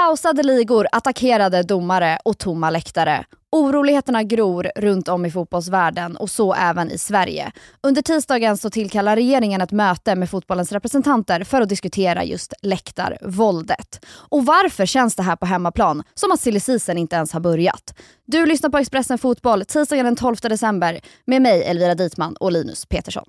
Pausade ligor, attackerade domare och tomma läktare. Oroligheterna gror runt om i fotbollsvärlden och så även i Sverige. Under tisdagen så tillkallar regeringen ett möte med fotbollens representanter för att diskutera just läktarvåldet. Och varför känns det här på hemmaplan som att silly inte ens har börjat? Du lyssnar på Expressen Fotboll tisdagen den 12 december med mig Elvira Ditman och Linus Petersson.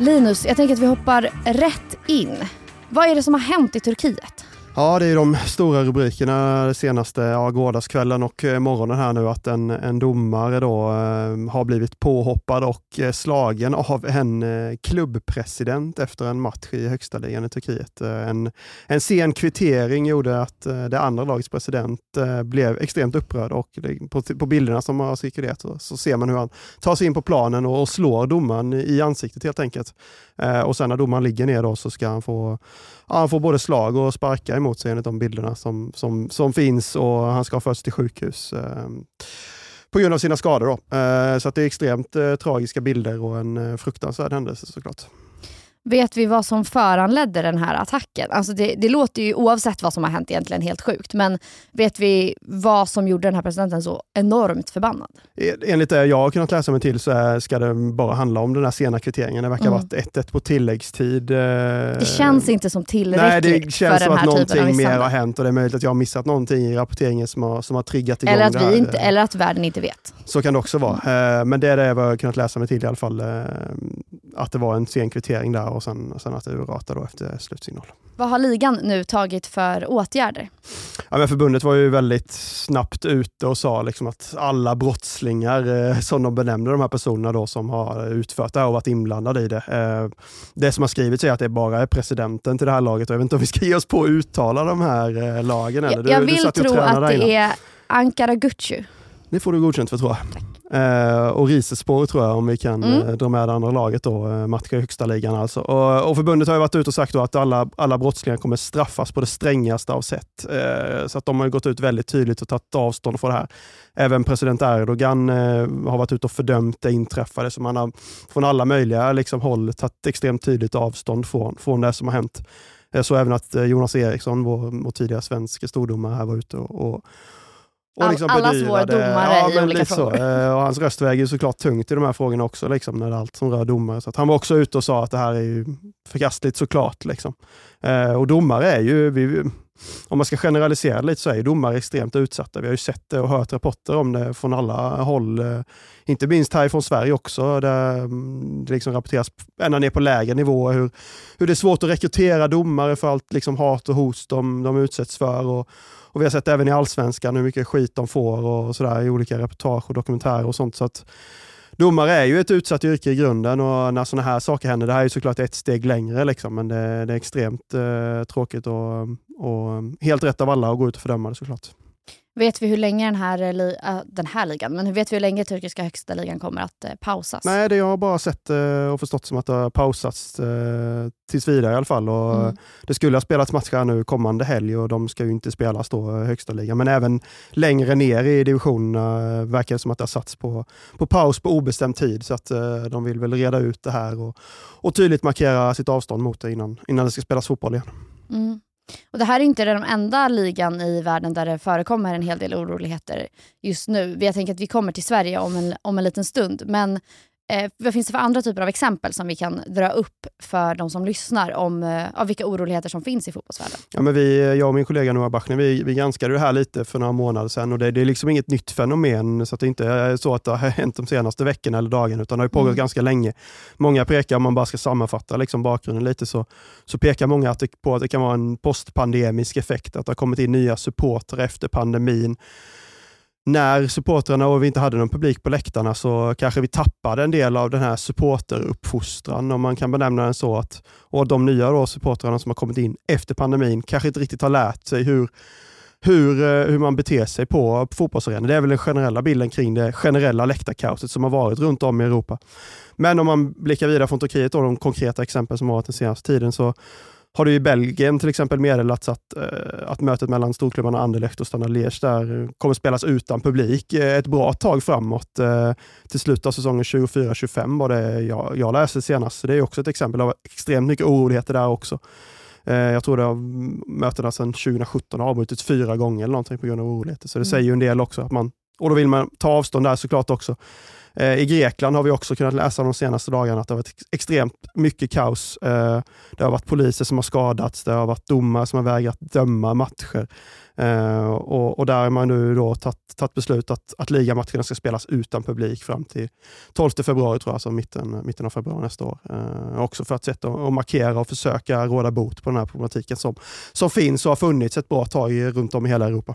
Linus, jag tänker att vi hoppar rätt in. Vad är det som har hänt i Turkiet? Ja, det är de stora rubrikerna senaste ja, gårdagskvällen och eh, morgonen här nu att en, en domare då eh, har blivit påhoppad och eh, slagen av en eh, klubbpresident efter en match i högsta ligan i Turkiet. Eh, en, en sen kvittering gjorde att eh, det andra lagets president eh, blev extremt upprörd och det, på, på bilderna som har cirkulerat så, så, ser man hur han tar sig in på planen och, och slår domaren i ansiktet helt enkelt. Eh, och sen när domaren ligger ner då så ska han få ja, han får både slag och sparkar emot sig enligt de bilderna som, som, som finns och han ska först till sjukhus eh, på grund av sina skador. Då. Eh, så det är extremt eh, tragiska bilder och en fruktansvärd händelse såklart. Vet vi vad som föranledde den här attacken? Alltså det, det, låter ju oavsett vad som har hänt egentligen helt sjukt. Men vet vi vad som gjorde den här presidenten så enormt förbannad? Enligt det jag har kunnat läsa mig till så ska det bara handla om den här sena kvitteringen. Det verkar mm. ha varit 1-1 på tilläggstid. Eh, det känns inte som tillräckligt Nej, det känns som att någonting mer har hänt och det är möjligt att jag har missat någonting i rapporteringen som har, som har triggat igång eller att det här. Inte, eller att världen inte vet. Så kan det också vara. Mm. Men det är det jag har kunnat läsa mig till i alla fall. Att det var en sen kvittering där och sen, sen att det urartade efter slutsignal. Vad har ligan nu tagit för åtgärder? Ja, men förbundet var ju väldigt snabbt ute och sa liksom att alla brottslingar, eh, som de benämner de här personerna då, som har utfört det här och varit inblandade i det. Eh, det som har skrivits är att det bara är presidenten till det här laget och jag vet inte om vi ska ge oss på att uttala de här eh, lagen. Eller? Du, jag vill tro att det är Ankara Gucci. Det får du godkänt för tror jag. Tack. Eh, och Risespor tror jag, om vi kan mm. eh, dra med det andra laget då, eh, matcha i högsta ligan alltså. Och, och förbundet har ju varit ute och sagt att alla, alla brottslingar kommer straffas på det strängaste av sätt. Så att de har gått ut väldigt tydligt och tagit avstånd från det här. Även president Erdogan har varit ute och fördömt det inträffade, så man har från alla möjliga liksom, håll tagit extremt tydligt avstånd från, från det som har hänt. Jag såg även att Jonas Eriksson, vår, vår tidigare svenska stordomare, här var ute och, och och liksom Allas vår domare ja, i olika frågor. Så. Eh, och hans röst väger såklart tungt i de här frågorna också, liksom, när det är allt som rör domare. Så han var också ute och sa att det här är ju förkastligt såklart. Liksom. Eh, och domare är ju, vi, om man ska generalisera lite så är domare extremt utsatta. Vi har ju sett det och hört rapporter om det från alla håll. Eh, inte minst härifrån Sverige också, där mm, det liksom rapporteras ända ner på lägre nivåer hur, hur det är svårt att rekrytera domare för allt liksom hat och hot de, de utsätts för. Och, och vi har sett även i allsvenskan hur mycket skit de får och sådär i olika reportage och dokumentärer och sånt. Så att domare är ju ett utsatt yrke i grunden och när sådana här saker händer, det här är såklart ett steg längre, liksom, men det, det är extremt eh, tråkigt och, och helt rätt av alla att gå ut och fördöma det såklart. Vet vi hur länge den här, äh, den här ligan, men hur vet vi hur länge turkiska högsta ligan kommer att äh, pausas? Nej, det jag har bara sett och förstått som att det har pausats äh, tills vidare i alla fall. Och, mm. Det skulle ha spelats matcher nu kommande helg och de ska ju inte spelas då högsta ligan. Men även längre ner i divisionerna verkar det som att det har satts på, på paus på obestämd tid. Så att de vill väl reda ut det här och, och tydligt markera sitt avstånd mot det innan, innan det ska spelas fotboll igen. Mm. Och Det här är inte den enda ligan i världen där det förekommer en hel del oroligheter just nu. Jag tänker att vi kommer till Sverige om en, om en liten stund. Men Eh, vad finns det för andra typer av exempel som vi kan dra upp för de som lyssnar om eh, vilka oroligheter som finns i fotbollsvärlden? Ja, men vi, jag och min kollega Noah Bachner, vi, vi granskade det här lite för några månader sedan och det, det är liksom inget nytt fenomen, så att det inte är så att det har hänt de senaste veckorna eller dagarna, utan det har pågått mm. ganska länge. Många pekar, om man bara ska sammanfatta liksom bakgrunden lite, så, så pekar många att det, på att det kan vara en postpandemisk effekt, att det har kommit in nya supporter efter pandemin när supportrarna och vi inte hade någon publik på läktarna så kanske vi tappade en del av den här supporteruppfostran, om man kan benämna den så. Att, och de nya då, supportrarna som har kommit in efter pandemin kanske inte riktigt har lärt sig hur, hur, eh, hur man beter sig på fotbollsarenor. Det är väl den generella bilden kring det generella läktarkaoset som har varit runt om i Europa. Men om man blickar vidare från Turkiet och de konkreta exempel som har varit den senaste tiden så har det i Belgien till exempel meddelats att, eh, att mötet mellan storklubbarna Anderlecht och Standard Liège där kommer spelas utan publik ett bra tag framåt. Till slutet av säsongen 24-25 var det jag, jag läste senast. Så det är också ett exempel av extremt mycket oroligheter där också. Jag tror att mötena sedan 2017 har avbrutits fyra gånger eller någonting på grund av oroligheter. Så det mm. säger ju en del också. att man Och då vill man ta avstånd där såklart också. Eh, I Grekland har vi också kunnat läsa de senaste dagarna att det har varit extremt mycket kaos. Eh, det har varit poliser som har skadats, det har varit domare som har vägrat döma matcher. Eh, och, och, där har man nu då tagit beslut att, att ligamatcherna ska spelas utan publik fram till 12 februari, tror jag, alltså mitten, mitten av februari nästa år. Också för att sätta och markera och försöka råda bot på den här problematiken som, som finns och har funnits ett bra tag runt om i hela Europa.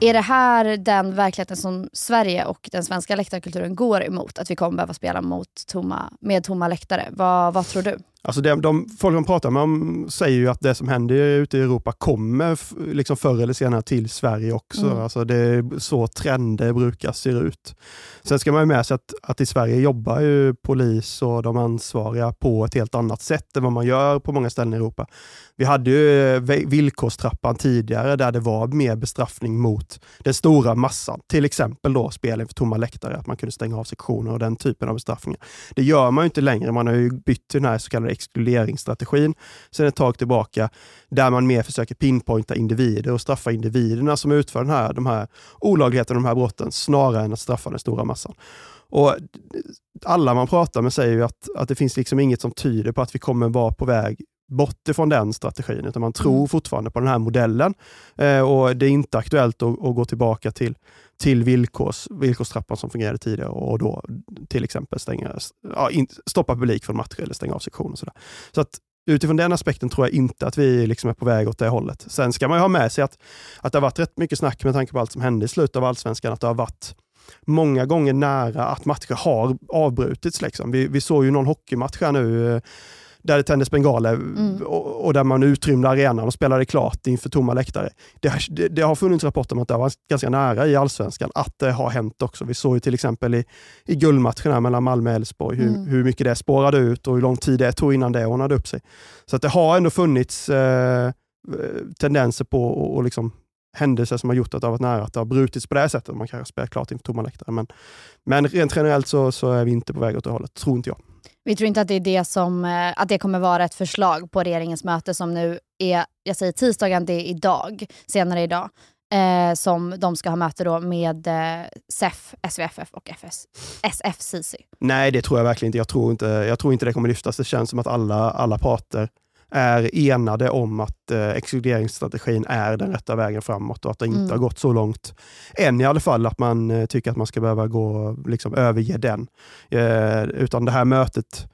Är det här den verkligheten som Sverige och den svenska läktarkulturen går emot? Att vi kommer behöva spela mot tomma, med tomma läktare? Vad, vad tror du? Alltså det, de folk man pratar med säger ju att det som händer ute i Europa kommer liksom förr eller senare till Sverige också. Mm. Alltså det är så trender brukar se ut. Sen ska man ju med sig att, att i Sverige jobbar ju polis och de ansvariga på ett helt annat sätt än vad man gör på många ställen i Europa. Vi hade ju eh, villkorstrappan tidigare där det var mer bestraffning mot den stora massan. Till exempel då spelen för tomma läktare, att man kunde stänga av sektioner och den typen av bestraffningar. Det gör man ju inte längre. Man har ju bytt till den här så kallade exkluderingsstrategin sedan ett tag tillbaka, där man mer försöker pinpointa individer och straffa individerna som utför den här, de här olagligheterna, de här brotten, snarare än att straffa den stora massan. Och alla man pratar med säger att, att det finns liksom inget som tyder på att vi kommer vara på väg bort ifrån den strategin, utan man tror mm. fortfarande på den här modellen. Eh, och Det är inte aktuellt att, att, gå tillbaka till, till villkors, villkorstrappan som fungerade tidigare och då till exempel stänga, ja, in, stoppa publik från matcher eller stänga av sektioner. Sådär. Så att utifrån den aspekten tror jag inte att vi liksom är på väg åt det hållet. Sen ska man ha med sig att, att det har varit rätt mycket snack med tanke på allt som hände i slutet av allsvenskan, att det har varit många gånger nära att matcher har avbrutits. Liksom. Vi, vi såg ju någon hockeymatch här nu eh, där det tändes bengaler mm. och, och, där man utrymde arenan och spelade klart inför tomma läktare. Det, det, det, har funnits rapporter om att det var ganska nära i allsvenskan att det har hänt också. Vi såg ju till exempel i, i guldmatcherna mellan Malmö och Elfsborg hur, mm. hur mycket det spårade ut och hur lång tid det tog innan det ordnade upp sig. Så att det har ändå funnits eh, tendenser på och, och liksom händelser som har gjort att det har varit nära att det har brutits på det sättet. Man kanske spelar klart inför tomma läktare. Men, men rent generellt så, så är vi inte på väg åt det hållet, tror inte jag. Vi tror inte att det, är det, som, eh, att det kommer vara ett förslag på regeringens möte som nu är, jag säger tisdagen, det är idag, senare idag, eh, som de ska ha möte då med eh, SEF, SVFF och FS, SFCC. Nej, det tror jag verkligen inte. Jag tror inte, jag tror inte det kommer lyftas. Det känns som att alla, alla parter är enade om att eh, exkluderingsstrategin är den rätta vägen framåt och att det inte mm. har gått så långt än i alla fall att man eh, tycker att man ska behöva gå, liksom, överge den. Eh, utan det här mötet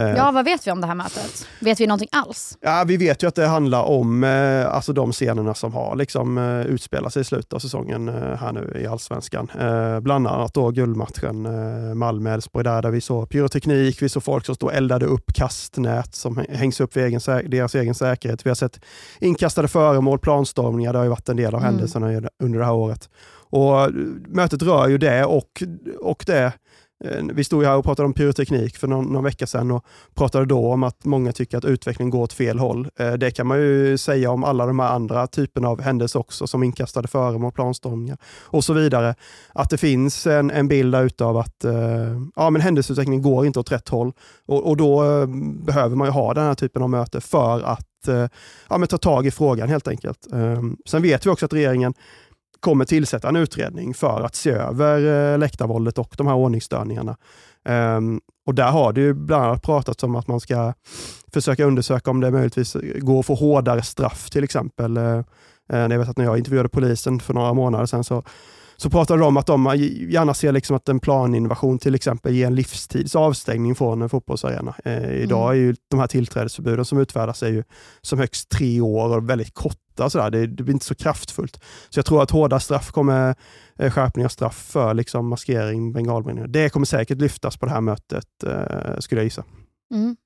ja, vad vet vi om det här mötet? Vet vi någonting alls? Ja, vi vet ju att det handlar om eh, alltså de scenerna som har liksom, eh, utspelat sig i slutet av säsongen eh, här nu i Allsvenskan. Eh, bland annat då guldmatchen eh, Malmö-Elfsborg där, där vi såg pyroteknik, vi såg folk som stod eldade upp kastnät som hängs upp för egen, deras egen säkerhet. Vi har sett inkastade föremål, planstormningar, det har ju varit en del av mm. händelserna under det här året. Och Mötet rör ju det och, och det Eh, Eh, vi stod här och pratade om pyroteknik för någon, någon, vecka sedan och pratade då om att många tycker att utvecklingen går åt fel håll. Eh, det kan man ju säga om alla de här andra typerna av händelser också, som inkastade föremål, planstormningar och så vidare. Att det finns en, en bild av att eh, ja, men händelseutvecklingen går inte åt rätt håll och, och då behöver man ju ha den här typen av möte för att ja, men ta tag i frågan helt enkelt. Sen vet vi också att regeringen kommer tillsätta en utredning för att se över eh, läktarvåldet och de här ordningsstörningarna. Um, och där har det ju bland annat pratats om att man ska försöka undersöka om det möjligtvis går att få hårdare straff till exempel. Uh, jag vet att när jag intervjuade polisen för några månader sedan så så pratar de om att de gärna ser liksom att en planinnovation till exempel ger en livstids avstängning från en fotbollsarena. Eh, idag är ju de här tillträdesförbuden som utfärdas är ju som högst tre år och väldigt korta. Sådär. Det, det blir inte så kraftfullt. Så jag tror att hårda straff kommer, eh, skärpning av straff för liksom maskering, bengalbränningar, det kommer säkert lyftas på det här mötet eh, skulle jag gissa. Mm.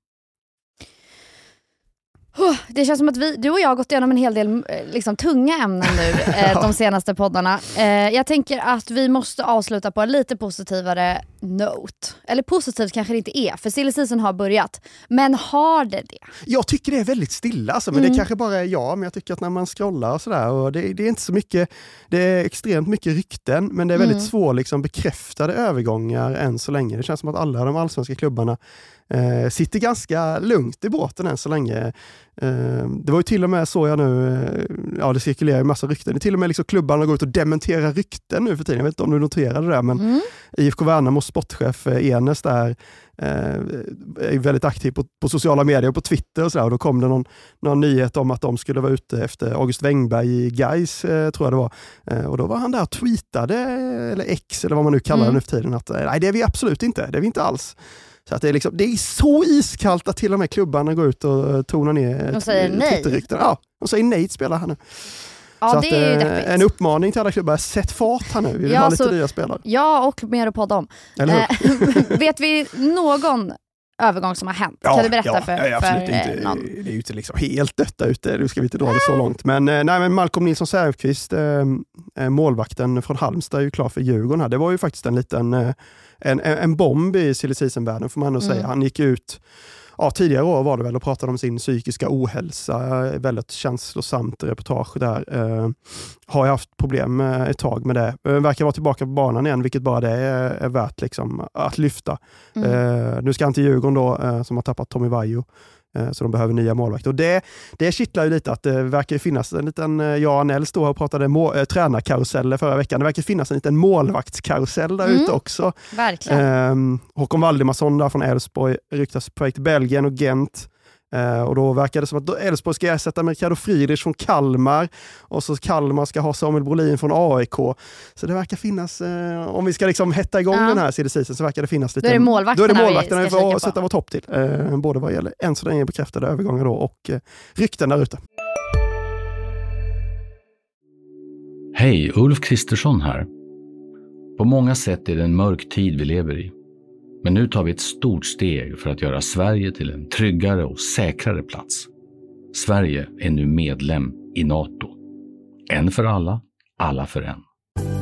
Det känns som att vi, du och jag har gått igenom en hel del eh, liksom, tunga ämnen nu eh, de senaste poddarna. Eh, jag tänker att vi måste avsluta på en lite positivare note. Eller positivt kanske det inte är, för silly season har börjat. Men har det det? Jag tycker det är väldigt stilla, alltså, men mm. det kanske bara är jag. Men jag tycker att när man scrollar och sådär, och det, det, är inte så mycket, det är extremt mycket rykten, men det är väldigt mm. svå liksom, bekräftade övergångar än så länge. Det känns som att alla de allsvenska klubbarna eh, sitter ganska lugnt i båten än så länge. Eh, det var ju till och med så jag nu, eh, ja det cirkulerar ju massa rykten, det är till och med liksom klubbarna går ut och dementerar rykten nu för tiden. Jag vet inte om du noterade det, men mm. IFK Värnamos sportchef eh, Enes där är väldigt aktiv på, på, sociala medier och på Twitter och, så där, och då kom det någon, någon nyhet om att de skulle vara ute efter August Wengberg i Gais tror jag det var. Och då var han där och tweetade, eller X eller vad man nu kallar mm. det nu för tiden, att nej det är vi absolut inte, det är vi inte alls. Så att det, är liksom, det är så iskallt att till och med klubbarna går ut och eh, tonar ner De säger nej. Ja, de säger nej till spelare här nu. Ja, så det att, är ju eh, en uppmaning till alla klubbar, sätt fart här nu. Vi vill ja, ha lite så, nya spelare. Ja, och mer att podda om. Eh, vet vi någon övergång som har hänt? Ja, kan du berätta ja, för, ja, för inte, någon? Det är ju inte liksom helt dött ute, nu ska vi inte dra det så långt. Men, nej, men Malcolm Nilsson Säfqvist, eh, målvakten från Halmstad, är ju klar för Djurgården. Här. Det var ju faktiskt en liten eh, en, en bomb i silly season-världen får man ändå mm. säga. Han gick ut ja, tidigare år var det väl och pratade om sin psykiska ohälsa. Väldigt känslosamt reportage där. Eh, har jag haft problem ett tag med det. Eh, verkar vara tillbaka på banan igen, vilket bara det är, är värt liksom, att lyfta. Mm. Eh, nu ska han till Djurgården då, eh, som har tappat Tommy Vaiho. Eh, så de behöver nya målvakter. Och det, det kittlar ju lite att det verkar finnas en liten, eh, jag och Anel stod och pratade må, äh, tränarkaruseller förra veckan. Det verkar finnas en liten målvaktskarusell där mm. ute också. Verkligen. Eh, Håkon Valdimarsson där från Elfsborg ryktas på väg till Belgien och Gent. Uh, och då verkar det som att Elfsborg ska ersätta med Ricardo Friedrich från Kalmar och så Kalmar ska ha Samuel Brolin från AIK. Så det verkar finnas, uh, om vi ska liksom hetta igång ja. den här cd så verkar det finnas lite... Då är det målvakterna, då är det målvakterna vi, vi får sätta vårt hopp till. Uh, både vad gäller än så länge bekräftade övergångar då och rykten där ute. Hej, Ulf Kristersson här. På många sätt är det en mörk tid vi lever i. Men nu tar vi ett stort steg för att göra Sverige till en tryggare och säkrare plats. Sverige är nu medlem i Nato. En för alla, alla för en.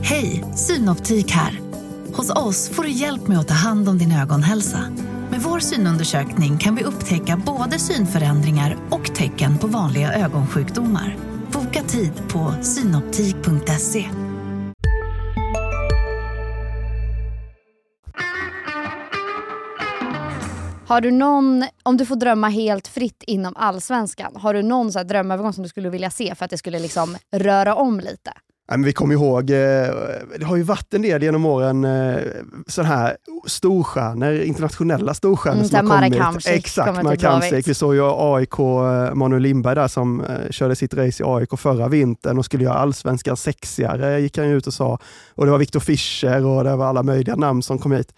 Hej, Synoptik här. Hos oss får du hjälp med att ta hand om din ögonhälsa. Med vår synundersökning kan vi upptäcka både synförändringar och tecken på vanliga ögonsjukdomar. Boka tid på synoptik.se. Har du någon, om du får drömma helt fritt inom allsvenskan, har du någon så drömövergång som du skulle vilja se för att det skulle liksom röra om lite? Men vi kommer ihåg, eh, det har ju varit en del genom åren eh, sådana här storstjärnor, internationella storstjärnor mm, som har kommit. Hamsik, Exakt, Marek. Vi såg ju AIK, eh, Manuel Lindberg där som körde sitt race i AIK förra vintern och skulle göra allsvenskan sexigare, gick han ut och sa. Och det var Viktor Fischer och det var alla möjliga namn som kom hit.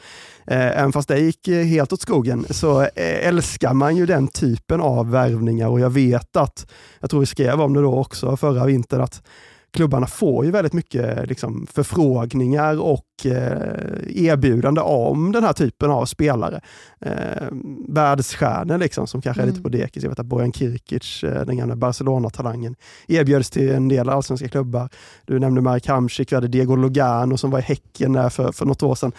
Även fast det gick helt åt skogen så älskar man ju den typen av värvningar och jag vet att, jag tror vi skrev om det då också förra vintern, att klubbarna får ju väldigt mycket liksom, förfrågningar och eh, erbjudande om den här typen av spelare. Eh, världsstjärnor liksom, som kanske mm. är lite mm. på dekis. Jag vet att Bojan Kirkic, eh, den gamla Barcelona-talangen, erbjöds till en del allsvenska klubbar. Du nämnde Marek Hamsik, vi hade Diego Lugano som var i Häcken där för, för något år sedan.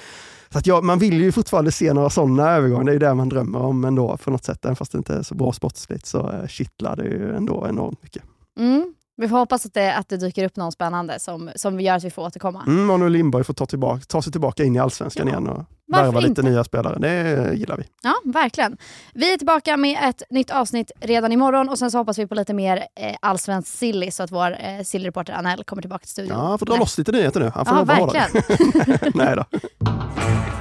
Så att ja, man vill ju fortfarande se några sådana övergångar. Det är ju det man drömmer om ändå på något sätt. Även fast det inte är så bra sportsligt så eh, kittlar det ju ändå enormt mycket. Mm. Vi får hoppas att det, att det dyker upp någon spännande som, som gör att vi får återkomma. Mm, Manuel Lindberg får ta, tillbaka, ta sig tillbaka in i Allsvenskan ja. igen och värva lite nya spelare. Det gillar vi. Ja, verkligen. Vi är tillbaka med ett nytt avsnitt redan imorgon och sen så hoppas vi på lite mer eh, allsvensk silly så att vår eh, sillreporter Anel kommer tillbaka till studion. Ja, han får dra loss lite nyheter nu. Han får ja, verkligen. Nej då.